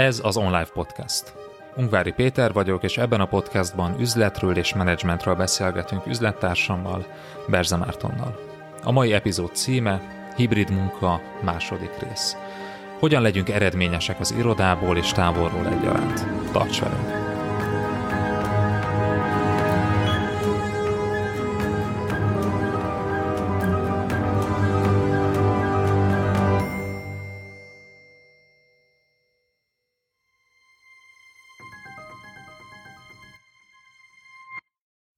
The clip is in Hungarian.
Ez az OnLive Podcast. Ungvári Péter vagyok, és ebben a podcastban üzletről és menedzsmentről beszélgetünk üzlettársammal, Berze Mártonnal. A mai epizód címe Hibrid munka második rész. Hogyan legyünk eredményesek az irodából és távolról egyaránt? Tarts velünk!